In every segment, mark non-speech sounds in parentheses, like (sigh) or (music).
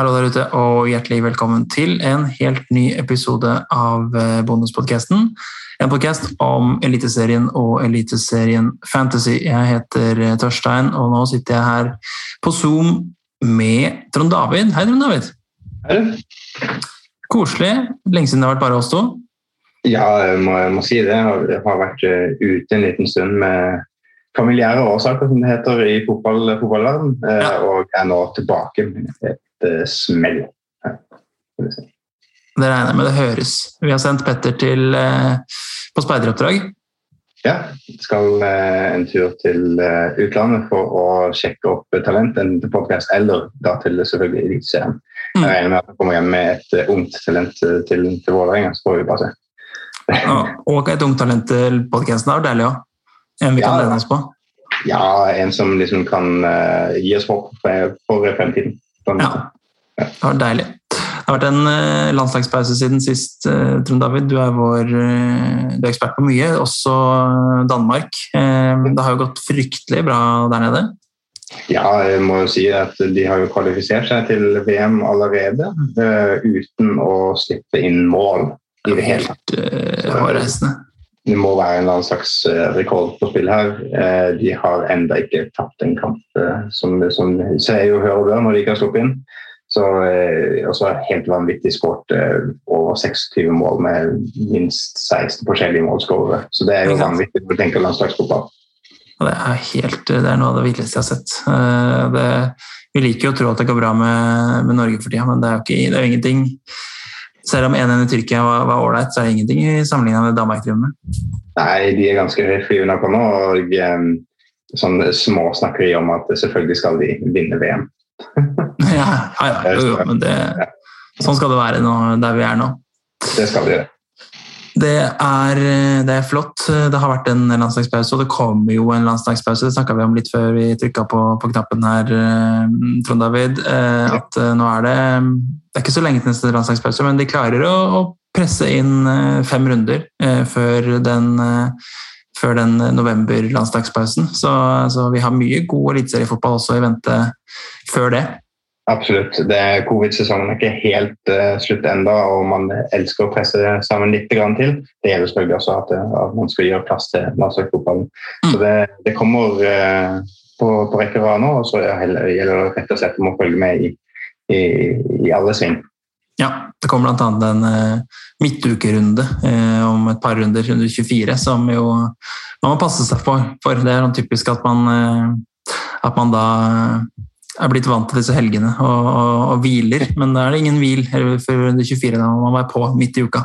Hallo der ute, og hjertelig velkommen til en helt ny episode av Bonuspodkasten. Bonuspodcasten. En podkast om Eliteserien og Eliteserien Fantasy. Jeg heter eh, Tørstein, og nå sitter jeg her på Zoom med Trond David. Hei, Trond David. Hei. Koselig. Lenge siden det har vært bare oss to. Ja, jeg må, jeg må si det. Jeg har vært eh, ute en liten stund med familiære årsaker, som det heter i fotball, fotballverden, ja. og er nå tilbake smell. Det regner jeg med det høres. Vi har sendt Petter til, eh, på speideroppdrag. Ja, skal eh, en tur til eh, utlandet for å sjekke opp talent, til podcast, eller da til selvfølgelig Eliteserien. Mm. Jeg regner med at han kommer hjem med et ungt talent til, til Vålerenga, så får vi bare se. Ja, og et ungt talent til podkasten er deilig òg. En vi kan ja, lene oss på. Ja, en som liksom kan gi oss håp for, for fremtiden. Ja, det var deilig. Det har vært en uh, landslagspause siden sist, uh, Trond David. Du er vår uh, du er ekspert på mye, også Danmark. det har jo gått fryktelig bra der nede? Ja, jeg må jo si at de har jo kvalifisert seg til VM allerede uten å slippe inn mål i det hele tatt. Hårreisende det må være en eller annen slags eh, rekord på spill her. Eh, de har ennå ikke tapt en kamp eh, som, som ser jo hører og bør når de ikke har sluppet inn. Så også helt vanvittig skåret over 26 mål med minst 16 forskjellige målskårere. Så det er jo vanvittig når du tenker landslagsfotball. Det er, helt, det er noe av det villeste jeg har sett. Det, vi liker jo å tro at det går bra med, med Norge for tida, men det er jo, ikke, det er jo ingenting selv om 1-1 i Tyrkia var ålreit, så er det ingenting i sammenligning med Danmark driver med. Nei, de er ganske flyvende på nå. og um, sånn småsnakkeri om at selvfølgelig skal de vinne VM. (laughs) ja, ja, ja, jo, jo, men det, sånn skal det være nå, der vi er nå. Det skal de gjøre. Det er, det er, flott. Det har vært en landslagspause, og det kommer jo en landslagspause. Det snakka vi om litt før vi trykka på, på, knappen her, eh, Trond David. Eh, at eh, nå er det Det er ikke så lenge til neste landslagspause, men de klarer å, å presse inn fem runder før den, før den november-landslagspausen. Så, så, vi har mye god eliteseriefotball også i vente før det. Absolutt. Covid-sesongen er ikke helt uh, slutt ennå, og man elsker å presse det sammen litt til. Det gjelder selvfølgelig også at, eh, at man skal gjøre plass til landslagsfotballen. Mm. Så det, det kommer uh, på, på rekke og rad nå, og så gjelder det rett og slett om å følge med i, i, i alle sving. Ja, det kommer bl.a. en uh, midtukerunde uh, om et par runder, runde 24, som jo man må passe seg for. For det er sånn typisk at man, uh, at man da er blitt vant til disse helgene og, og, og hviler. Men da er det ingen hvil før runde 24. Da må man være på midt i uka.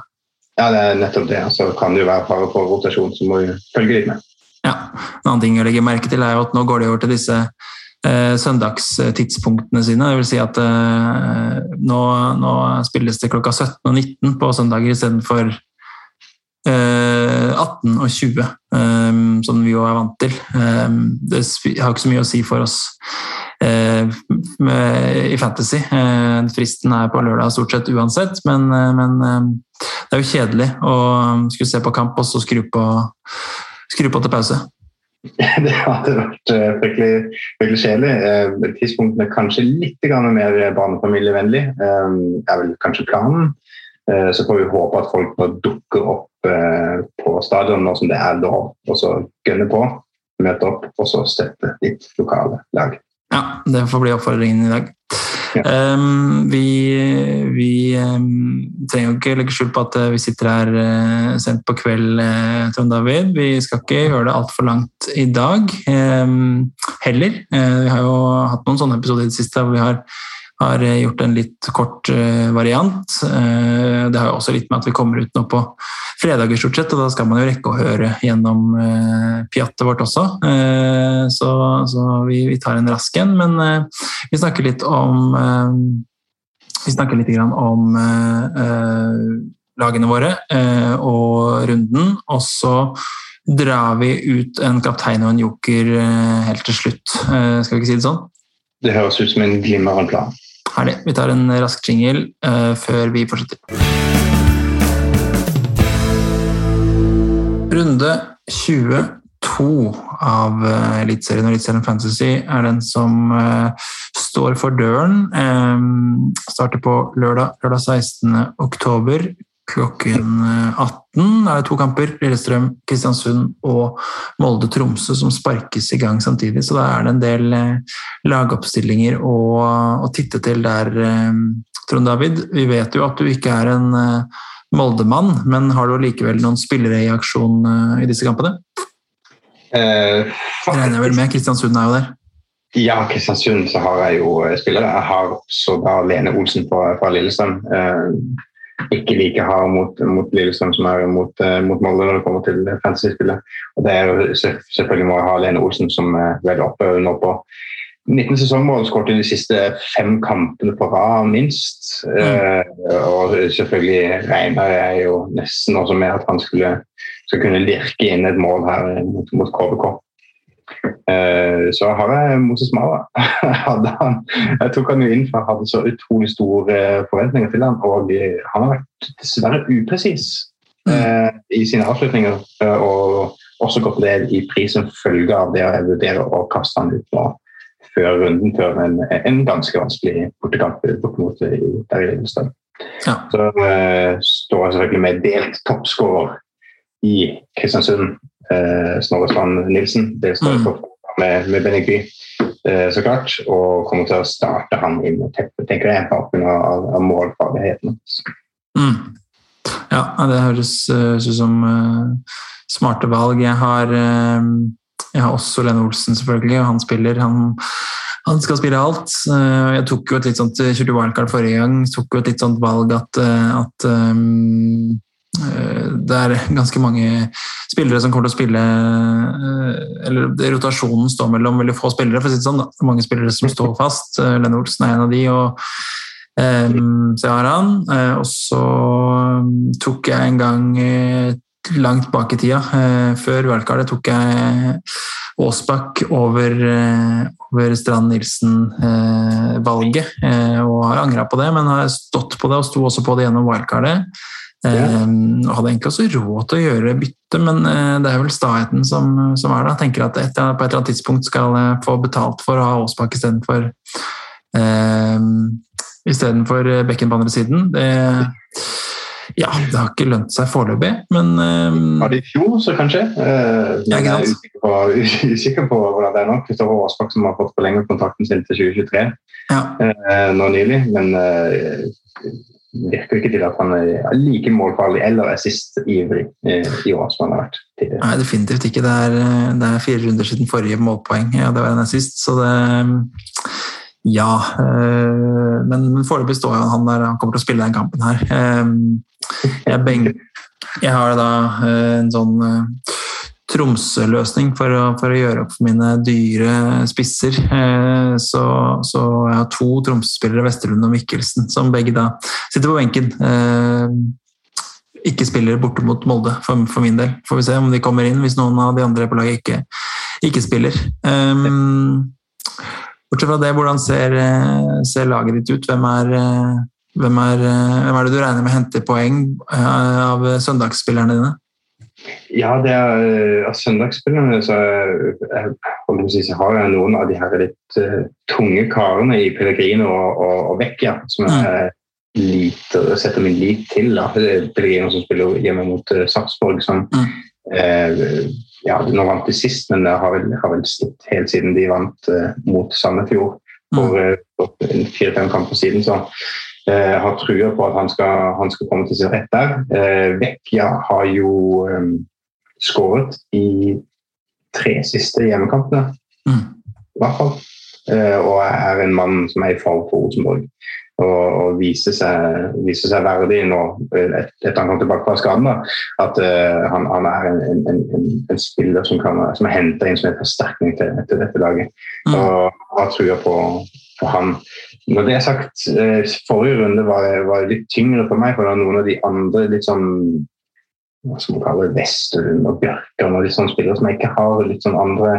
Ja, det er nettopp det. Så kan det jo være fare for rotasjon, så må vi følge litt med. Ja, En annen ting å legge merke til er jo at nå går de over til disse eh, søndagstidspunktene sine. Det vil si at eh, nå, nå, spilles det klokka 17 og 19 på søndager istedenfor 18 og 20, eh, som vi jo er vant til. Eh, det har ikke så mye å si for oss Eh, i Fantasy. Eh, fristen er på lørdag stort sett uansett, men, eh, men det er jo kjedelig å skulle se på kamp og så skru på, skru på til pause. (laughs) Det hadde vært fryktelig, fryktelig kjedelig. Tidspunktene kanskje litt mer barnefamilievennlig, er vel kanskje planen. Så får vi håpe at folk dukker opp på stadion nå som det er lov, og så gønne på, møte opp og så støtte ditt lokale lag. Ja, det får bli oppfordringen i dag. Ja. Um, vi, vi um, trenger jo ikke legge skjul på at uh, vi sitter her uh, sent på kveld, uh, Trond David. Vi skal ikke gjøre det altfor langt i dag um, heller. vi har jo hatt noen sånne episoder i det siste hvor vi har har eh, gjort en litt kort eh, variant. Eh, det har jo også litt med at vi kommer ut nå på fredager, stort sett, og da skal man jo rekke å høre gjennom pjattet vårt også. Så, så vi, vi, tar en rask en, men vi snakker litt om Vi snakker litt om lagene våre og runden, og så drar vi ut en kaptein og en joker helt til slutt. Skal vi ikke si det sånn? Det høres ut som en glimrende plan. Herlig. Vi tar en rask jingle uh, før vi fortsetter. Runde 22. av uh, Eliteserien og Eliteserien Fantasy er den som uh, står for døren. Um, starter på lørdag, lørdag 16. oktober klokken 18. Det er to kamper. Lillestrøm, Kristiansund og Molde-Tromsø som sparkes i gang samtidig. Så da er det en del uh, lagoppstillinger å, å, titte til der, Trond David. Vi vet jo at du ikke er en Molde-mann, men har du likevel noen spillere i aksjon i disse kampene? Eh, regner vel med. Kristiansund er jo der. Ja, Kristiansund så har jeg jo eh, spillere. Jeg har da Lene Olsen fra, fra Lillestrøm. Eh, ikke like hard mot, mot, Lillestrøm som er mot, eh, mot Molde når det kommer til fantasy-spillet. Og det er jo selvfølgelig må jeg ha Lene Olsen som er veldig oppe nå på 19 sesongmål, skåret i de siste fem kampene på rad, minst. Mm. Uh, og selvfølgelig regner jeg jo nesten også med at han skulle skal kunne lirke inn et mål her mot, mot KBK. Eh, så har jeg Moses Mara. (laughs) jeg tok han jo inn for jeg hadde så utrolig store forventninger til han, og han har vært dessverre upresis eh, i sine avslutninger. Eh, og også gått ned i pris som følge av det jeg vurderer å kaste han ut nå før runden, før en, en ganske vanskelig bortekamp bort mot der i Lillestrøm. Ja. Så uh, står jeg selvfølgelig med delt toppskårer i Kristiansund. Eh, Snorre Strand Nilsen. Det står for med, med Benny eh, så klart. Og kommer til å starte han inn med teppet, tenker jeg, på grunn av, av målfarligheten. Mm. Ja, det høres uh, ut som uh, smarte valg. Jeg har, uh, jeg har også Lene Olsen, selvfølgelig, og han spiller. Han, han skal spille alt. Jeg tok jo et litt sånt, kjørte wildcard forrige gang. tok jo et litt sånt valg at, at um, Eh, det er ganske mange spillere som kommer til å spille eh, Eller rotasjonen står mellom veldig få spillere, for å si det sånn. Da. Mange spillere som står fast. Eh, Lene Olsen er en av de. og så har han. Og så tok jeg en gang langt bak i tida, før wildcardet, tok jeg Aasbakk over, over Strand Nilsen-valget. og har angra på det, men har stått på det og sto også på det gjennom wildcardet. Ja. Um, hadde egentlig også råd til å gjøre bytte, men uh, det er vel staheten som, som er da. Tenker at etter, på et eller annet tidspunkt skal jeg få betalt for å ha Aasbakk istedenfor uh, istedenfor bekken på andre siden. Det, ja, det har ikke lønt seg foreløpig, men um, Var det i fjor, så kanskje? Uh, jeg er usikker på, (laughs) usikker på hvordan det er nå. Kristoffer Aasbakk som har fått forlenget kontrakten sin til 2023 ja. uh, nå nylig. Men uh, virker ikke til at han er like målfarlig eller assist-ivrig eh, i år som han har vært tidligere. Nei, definitivt ikke. Det er, eh, det er fire runder siden forrige målpoeng. Ja, det var en assist, så det Ja. Eh, men, men foreløpig står han der, han kommer til å spille den kampen her. Jeg, beng, jeg har da en sånn Tromsø-løsning for, for, å gjøre opp for mine dyre spisser. Eh, så, så jeg har to Tromsø-spillere, Vesterlund og Mikkelsen, som begge da sitter på benken. Eh, ikke spiller borte mot Molde, for, for, min del. Får vi se om de kommer inn, hvis noen av de andre på laget ikke, ikke spiller. Um, bortsett fra det, hvordan ser, ser, laget ditt ut? Hvem er, hvem er, hvem er det du regner med henter poeng av søndagsspillerne dine? Ja, det er uh, søndagsspillene så, uh, si, så har jeg noen av de her litt uh, tunge karene i Pellegrino og, og, og Vecchia som jeg mm. liter, setter min lit til. Da. Pellegrino som spiller hjemme mot uh, Sarpsborg, som mm. ja, Nå vant de sist, men det har vel, har vel stått helt siden de vant mot Sandefjord for fire-fem kamper siden. så eh, har trua på at han skal, han skal, komme til sin rett der. Eh, Vecchia har jo um, skåret i tre siste hjemmekampene, mm. i hvert fall. Eh, og er en mann som er i fare for Rosenborg. Og, og viser, seg, viser, seg, verdig nå, etter han kom tilbake fra skaden, at uh, han, han, er en, en, en, en spiller som, kan, som er henta inn som en forsterkning til, til dette laget. Mm. Og har trua på, på han. Når det er sagt, eh, forrige runde var, var litt tyngre for meg, for noen av de andre litt sånn hva skal man kalle det, Westerlund og Bjørkan og litt sånne spillere som jeg ikke har litt sånn andre,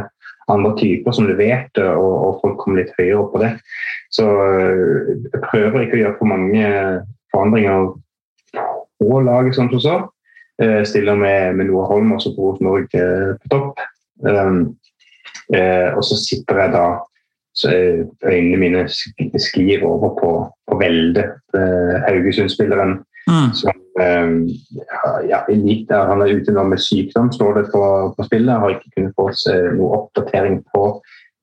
andre typer som leverte, og, og, folk kom litt høyere opp på det. Så eh, jeg prøver ikke å gjøre for mange forandringer på laget, som så. Jeg stiller med, med Noah Holm også på Norge, på topp. Um, eh, og så sitter jeg da øynene mine sklir over på, på Velde, eh, Haugesund-spilleren. Mm. som eh, ja, Han er ute nå med sykdom, står det på, på spillet. Jeg har ikke kunnet få noe oppdatering på,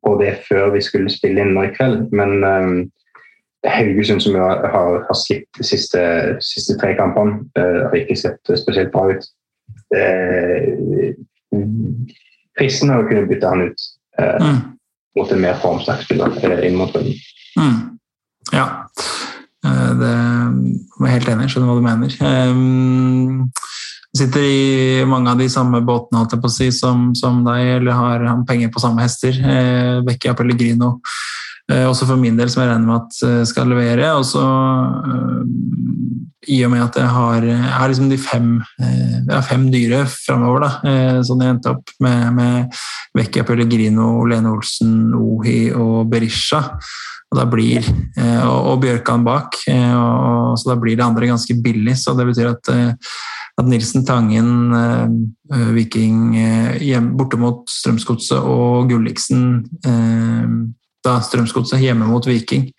på, det før vi skulle spille inn nå i kveld. Men um, Haugesund, som har, har, har slitt de siste, siste tre kampene, uh, har ikke sett spesielt bra ut. Uh, fristende å kunne bytte han ut. Uh, mm mot en mer formsterkspiller inn mot Røden. Mm. Ja, eh, det er helt enig. Skjønner hva du mener. Um, sitter i mange av de samme båtene holdt jeg på å si, som, som deg, eller har penger på samme hester. Eh, Vecchia Pellegrino. Eh, også for min del, som jeg regner med at skal levere. Og så i og med at jeg har, jeg har liksom de fem, eh, jeg fem dyre framover, da. Sånn jeg endte opp med, med Vecchia Pellegrino, Lene Olsen, Ohi og Berisha. Og, da blir, og, og Bjørkan bak. Og, så da blir det andre ganske billig. Så det betyr at, at Nilsen Tangen, Viking borte mot Strømsgodset og Gulliksen da Strømsgodset hjemme mot Viking.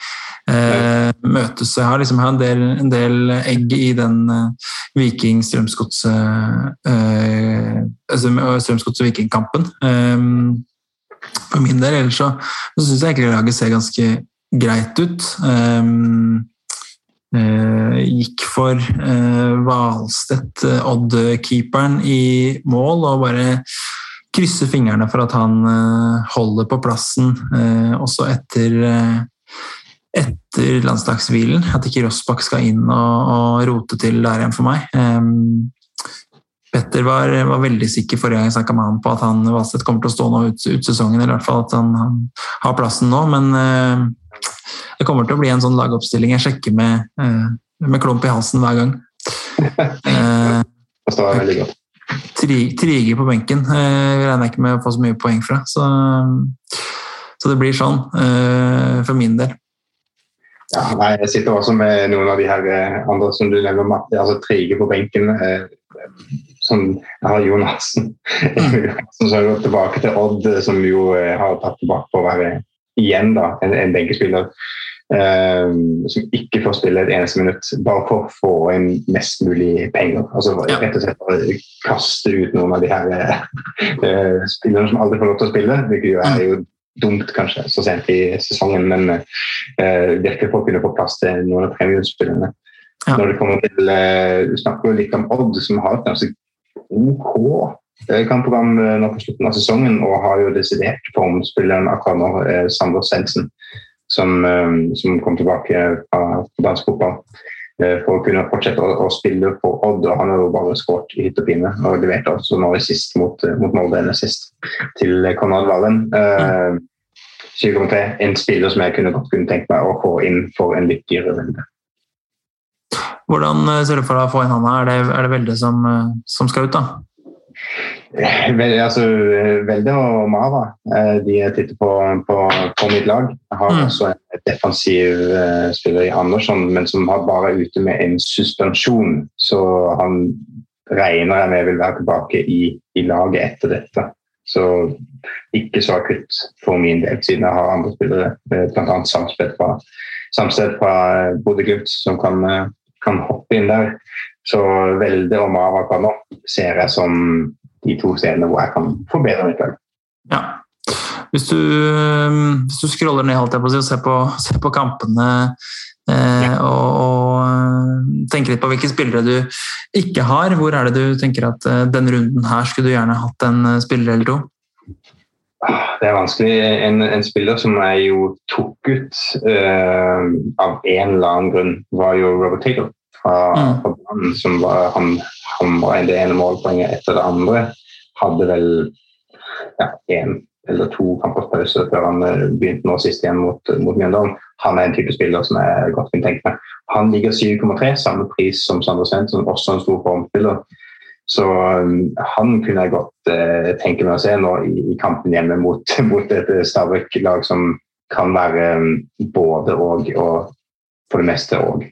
Eh, møtes Jeg har liksom en del, en del egg i den eh, Viking Strømsgodset eh, Strømsgodset Vikingkampen. Eh, for min del. Ellers så, så syns jeg egentlig laget ser ganske greit ut. Eh, uh, gikk for Hvalstedt, Odd-keeperen, i mål og bare krysser fingrene for at han eh, holder på plassen eh, også etter, eh, etter landslagshvilen. At ikke Rossbakk skal inn og, og, rote til der igjen for meg. Petter var, var, veldig sikker forrige gang jeg snakka med ham på at han Valstedt kommer til å stå nå ut, ut, sesongen, eller i hvert fall at han, han har plassen nå. Men det kommer til å bli en sånn lagoppstilling jeg sjekker med, med klump i halsen hver gang. (laughs) det var veldig godt. Triger på benken Jeg regner ikke med å få så mye poeng fra. Så, så det blir sånn eh, for min del. Ja, nei, jeg sitter også med noen av de her eh, andre som du nevner, Matti. altså Trige på benken. Som jeg (laughs) har Jonassen. som har gått tilbake til Odd, som jo har tatt tilbake på å være igjen da, en, en benkespiller. Um, som ikke får spille et eneste minutt, bare for å få inn mest mulig penger. Altså ja. rett og slett bare kaste ut noen av de her uh, (laughs) spillerne som aldri får lov til å spille. Hvilket jo er jo dumt kanskje så sent i sesongen, men uh, virkelig for å kunne få plass til noen av premiumspillerne. Ja. Når det kommer til uh, Du snakker jo litt om Odd, som har et ganske OK kampprogram nå på slutten av sesongen, og har jo desidert formspilleren akkurat nå, Sander Svendsen som, eh, som kom tilbake fra dansk fotball eh, for å kunne fortsette å, å, spille på Odd. og Han har jo bare skåret i hytt og pine og leverte også nå sist mot, eh, mot Molde sist til Konrad Wallen. Uh, 7,3. En spiller som jeg kunne godt kunne tenkt meg å få inn for en litt dyrere runde. Hvordan ser du for deg å få inn han? Er det, er det Velde som, som skal ut, da? Vel, altså, Velde og Mava eh, de jeg titter på, på, på mitt lag. Jeg har mm. også en defensiv spiller i Andersson, men som har bare ute med en suspensjon. Så han regner jeg med vil være tilbake i, i laget etter dette. Så ikke så akutt for min del, siden jeg har andre spillere, eh, bl.a. Samsted fra, Samsted fra Bodø-Glimt, som kan, kan, hoppe inn der. Så Velde og Mava kan nå ser jeg som de to stedene hvor jeg kan forbedre mitt lag. Ja. Hvis du, hvis du scroller ned holdt jeg på å og ser på, ser på kampene eh, og, og, eh, tenker litt på hvilke spillere du ikke har, hvor er det du tenker at eh, denne runden her skulle du gjerne hatt en eh, spiller eller to? Det er vanskelig. En, en, spiller som jeg jo tok ut uh, av en eller annen grunn, var jo Robert Taylor fra, mm. fra som var, han hamra inn det ene målpoenget etter det andre. Hadde vel ja, én eller to kampers pause før han eh, begynte nå sist igjen mot, mot Mjøndalen. Han er en type spiller som jeg godt kunne tenke meg. Han ligger 7,3, samme pris som Sander Svendsen, også en stor formspiller. Så um, han kunne jeg godt uh, tenke meg å se nå i, i kampen hjemme mot, (laughs) mot et Stabæk-lag som kan være um, både og, og for det meste òg.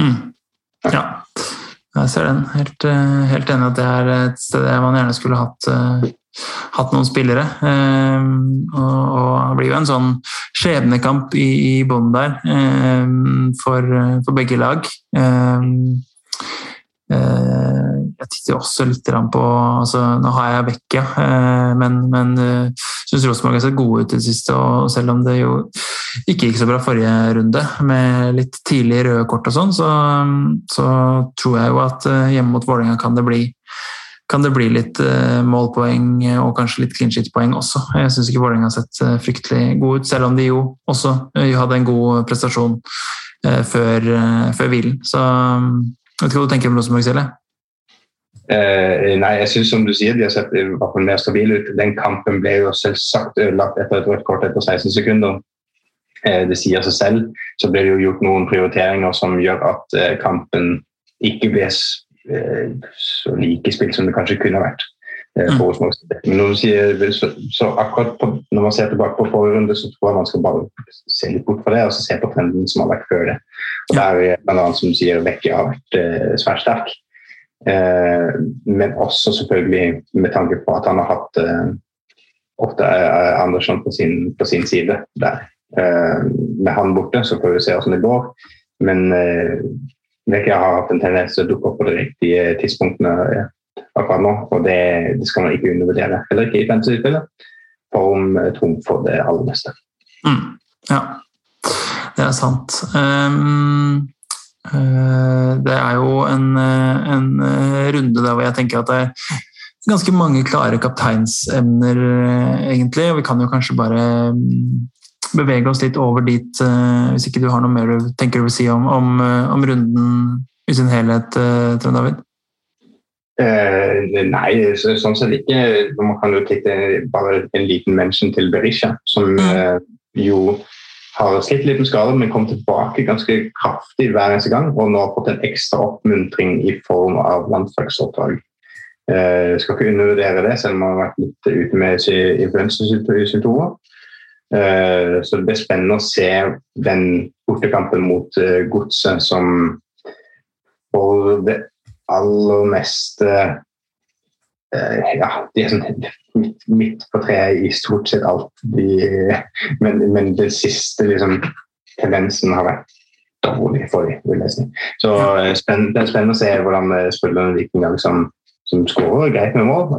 Mm. Ja. Jeg ser den. Helt, eh, helt enig at det er et sted man gjerne skulle hatt, eh, hatt noen spillere. Og det blir jo en sånn skjebnekamp i, i bånn der for, for, begge lag. Jeg titter også litt på altså, Nå har jeg Vecchia, men, men syns Rosenborg har sett gode ut i det siste. og Selv om det jo ikke gikk så bra forrige runde, med litt tidlig røde kort og sånn, så, så, tror jeg jo at hjemme mot Vålerenga kan det bli kan det bli litt målpoeng og kanskje litt clean shit-poeng også. Jeg syns ikke Vålerenga har sett fryktelig god ut, selv om de jo også hadde en god prestasjon før, før hvilen. Så jeg vet ikke hva du tenker om Rosenborg, Silje? Nei, jeg syns som du sier, de har sett i hvert fall mer stabile ut. Den kampen ble jo selvsagt ødelagt etter et rødt kort etter 16 sekunder. det sier seg selv. Så ble det jo gjort noen prioriteringer som gjør at kampen ikke ble Eh, så like spilt som det kanskje kunne vært. Eh, mm. Men når, sier, så, så akkurat på, når man ser tilbake på forrige runde, så tror jeg man skal bare se litt bort fra det og se på trenden som har vært før det. Og Der er annen som du sier, Vekke har vært eh, svært sterk. Eh, men også selvfølgelig med tanke på at han har hatt eh, ofte eh, Andersson på sin, på sin side der. med han borte så får vi se hvordan det går. Men Vekka har hatt en tendens til å dukke opp på de riktige tidspunktene akkurat nå. Og det, det skal man ikke undervurdere. Heller ikke i fantasyspillet. For om Trond får det aller meste. Mm, ja, det er sant. Um, det er jo en, en, runde der hvor jeg tenker at det er ganske mange klare kapteinsemner, egentlig. Og vi kan jo kanskje bare bevege oss litt over dit, hvis ikke du har noe mer du tenker du vil si om, om, om runden i sin helhet, Trond David? nei, så, sånn sett ikke. Man kan jo titte bare en liten mention til Berisha, som mm. jo har slitt litt med skader, men kom tilbake ganske kraftig hver eneste gang. Og nå har fått en ekstra oppmuntring i form av landslagsoppdrag. Eh, skal ikke undervurdere det, selv om han har vært litt ute med influensasymptomer. Eh, så det blir spennende å se den bortekampen mot eh, Godset som for det aller meste eh, Ja, de er sånn midt, midt på treet i stort sett alt. De, men, men den siste liksom, tendensen har vært dårlig for dem, vil jeg si. Så spenn, det er spennende å se hvordan spillerne Vikinger liksom, som skårer greit med mål,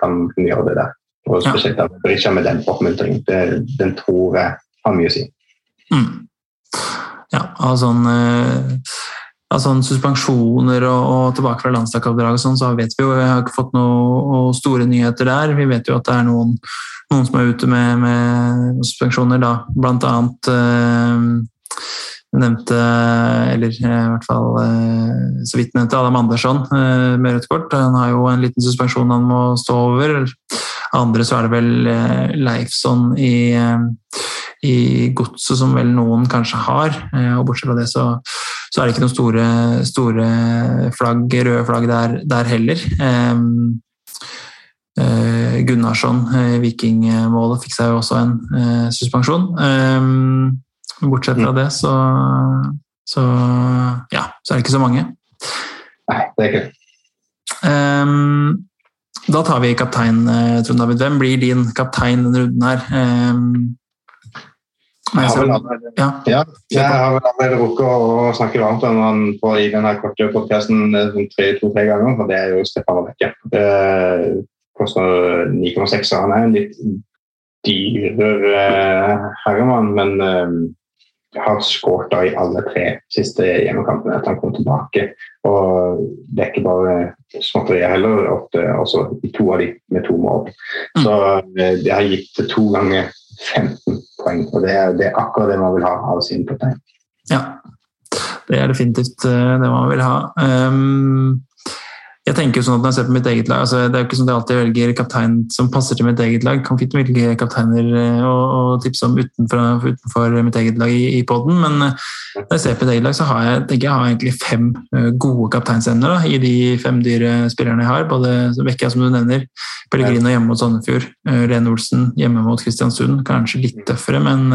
kan, kan gjøre det der. Og spesielt ja. Berisha med den oppmuntringen. Den tror jeg har mye å si. Mm. Ja, altså, eh, av sånn suspensjoner og, og tilbake fra landslagsoppdrag sånn, så vet vi jo Vi har ikke fått noen store nyheter der. Vi vet jo at det er noen, noen som er ute med, med suspensjoner, da. Blant annet eh, nevnte, eller i hvert fall eh, så vidt nevnte Adam Andersson eh, med rødt kort. Han har jo en liten suspensjon han må stå over andre så er det vel eh, Leifson i, eh, i godset som vel noen kanskje har. Eh, og Bortsett fra det så, så er det ikke noen store, store flagg, røde flagg der, der heller. Um, uh, Gunnarsson, uh, vikingmålet, fikk seg jo også en uh, suspensjon. Um, bortsett fra det så, så, ja, så er det ikke så mange. Nei, det er ikke det. Um, da tar vi kaptein, eh, Trond David. Hvem blir din kaptein denne runden her? Jeg har, allerede, ja. Ja, jeg har vel allerede rukket å snakke varmt om han på, i denne korte podkasten eh, sånn to-tre ganger, for det er jo Stefan Vekke. Det koster 9,6, han er en litt dyrere eh, herremann, men eh, har skåret i alle tre siste hjemmekampene at han kom tilbake. Og det er ikke bare småtterier heller, ofte også i to av de med to mål. Mm. Så det har gitt to ganger 15 poeng, og det er, det er akkurat det man vil ha av sin protein. Ja, det er definitivt eh, det man vil ha. Um, jeg tenker jo sånn at når jeg ser på mitt eget lag, altså Det er jo ikke sånn at jeg alltid velger kaptein som passer til mitt eget lag. Kan fint velge kapteiner eh, og, og tipse om utenfor, utenfor, mitt eget lag i, i poden, men eh, når jeg ser på mitt eget lag, så har jeg, tenker jeg har egentlig fem eh, gode kapteinsemner i de fem dyre spillerne jeg har. Både Vekka, som du nevner, Pellegrino hjemme mot Sandefjord, Lene Olsen hjemme mot Kristiansund. Kanskje litt tøffere, men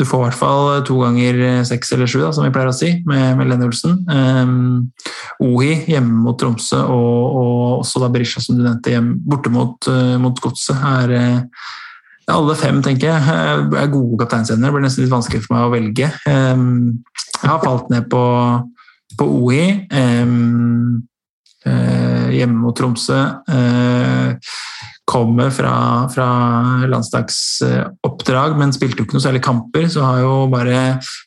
du får i hvert fall to ganger seks eller sju, som vi pleier å si, med, med Lene Olsen. Um, Ohi hjemme mot Tromsø og, og også da Berisha, som du nevnte, hjem, borte mot, mot Godset, er alle fem tenker jeg, er gode kapteinsevner. Det blir nesten litt vanskelig for meg å velge. Jeg har falt ned på, på OI. Hjemme mot Tromsø kommer fra, fra landslagsoppdrag, men spilte jo ikke noe særlig kamper, så har jo bare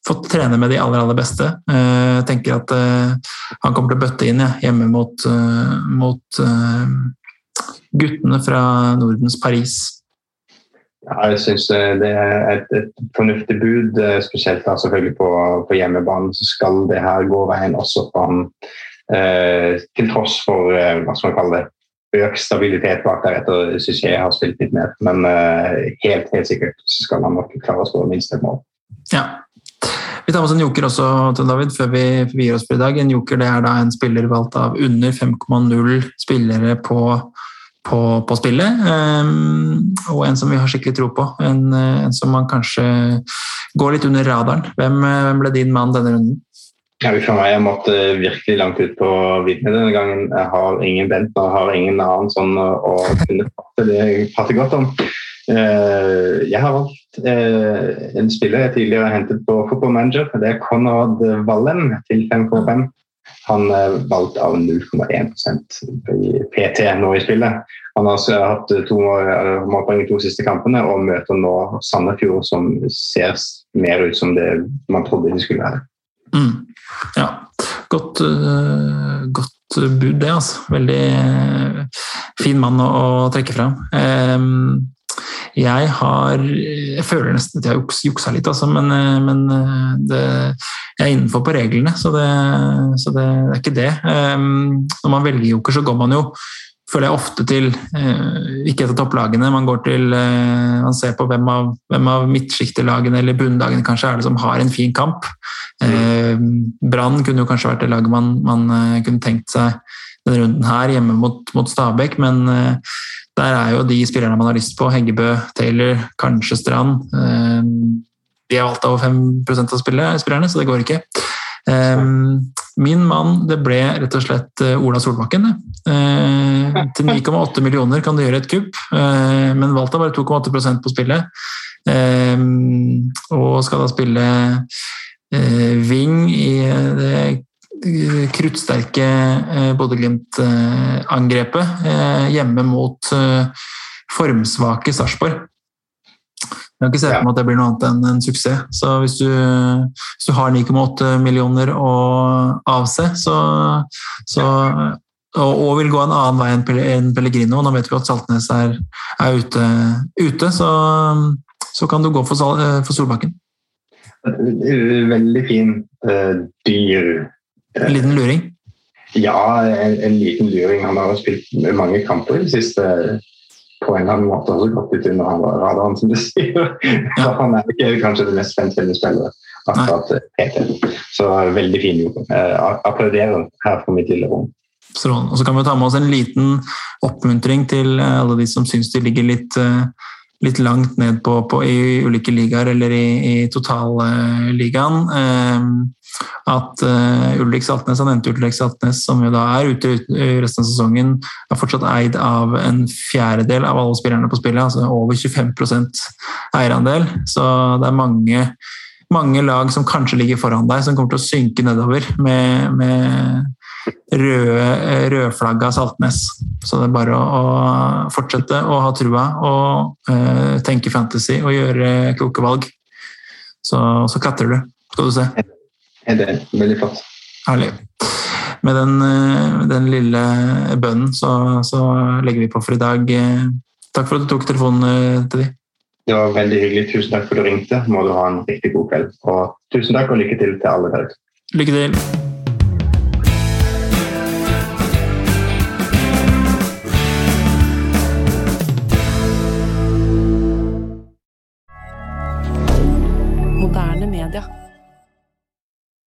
fått trene med de aller, aller beste. Jeg eh, tenker at eh, han kommer til å bøtte inn hjemme mot, eh, mot guttene fra Nordens Paris. Ja, jeg syns det er et, et, fornuftig bud, spesielt da selvfølgelig på, på hjemmebane. Så skal det her gå veien også for han, eh, til tross for eh, hva skal man kalle det, økt stabilitet bak der etter jeg har spilt litt mer. Men uh, helt, helt sikkert skal han nok klare å skåre minst et mål. Ja. Vi tar med oss en joker også, til David, før vi, gir oss for i dag. En joker det er da en spiller valgt av under 5,0 spillere på, på, på spillet. Um, og en som vi har skikkelig tro på. En, en, som man kanskje går litt under radaren. Hvem, hvem ble din mann denne runden? Ja, for meg, Jeg måtte virkelig langt ut på vidden denne gangen. Jeg har ingen Bent og har ingen annen sånn å kunne prate, det jeg prater godt om. Eh, jeg har valgt eh, en spiller jeg tidligere har hentet på Football Manager. Det er Konrad Wallen til 5,5. Han er valgt av 0,1 i PT nå i spillet. Han har hatt to målpoeng i to siste kampene og møter nå Sandefjord, som ser mer ut som det man trodde de skulle være. Mm. Ja, godt, uh, godt bud, det. altså. Veldig uh, fin mann å, å trekke fram. Um, jeg har Jeg føler nesten at jeg har juksa litt, altså, men, uh, men det, jeg er innenfor på reglene, så det, så det, det er ikke det. Um, når man velger joker, så går man jo føler jeg ofte til eh, Ikke etter topplagene, man går til eh, Man ser på hvem av, hvem av midtsjiktelagene eller bunnlagene kanskje er det som har en fin kamp. Eh, Brann kunne jo kanskje vært det laget man, man kunne tenkt seg denne runden her, hjemme mot, mot Stabæk, men der er jo de spillerne man har lyst på. Heggebø, Taylor, kanskje Strand. De er valgt over 5% av spillerne, så det går ikke. Min mann det ble rett og slett Ola Solbakken. Eh, til 9,8 millioner kan du gjøre et kupp, eh, men valgte bare 2,8% på spillet. Eh, og skal da spille wing i det kruttsterke Bodø-Glimt-angrepet hjemme mot formsvake Sarpsborg. Jeg kan ikke se for meg at det blir noe annet enn en suksess. Så hvis du, hvis du har 9,8 millioner å avse, så, så og, vil gå en annen vei enn Pellegrino. Nå vet vi at Saltnes er, er ute, ute så, så, kan du gå for, for Solbakken. Veldig fin uh, dyr. En liten luring? Ja, en, en, liten luring. Han har spilt mange kamper i det siste på en eller annen måte også gått litt under radaren, som du sier. Ja. (laughs) han er ikke kanskje det mest spennende spillet akkurat PT. Så veldig fin jobb. Uh, applauderer her på mitt lille rom. Strålende. Og så kan vi ta med oss en liten oppmuntring til eh, alle de som syns de ligger litt, eh, litt langt ned på, på, i ulike ligaer eller i, i totalligaen. At uh, Ulrik Saltnes, han nevnte Ulrik Saltnes, som jo da er ute i resten av sesongen, er fortsatt eid av en fjerdedel av alle spillerne på spillet, altså over 25% eierandel. Så det er mange mange lag som kanskje ligger foran deg, som kommer til å synke nedover med, med røde, eh, rødflagga Saltnes. Så det er bare å, å fortsette å ha trua og uh, tenke fantasy og gjøre kloke valg. Så, så klatrer du, skal du se. Det er veldig flott. Herlig. Med den, eh, den lille bønnen så, så, legger vi på for i dag. Takk for at du tok telefonen til de. Det var veldig hyggelig. Tusen takk for at du ringte. Må du ha en riktig god kveld. Og tusen takk og lykke til til alle der ute. Lykke til.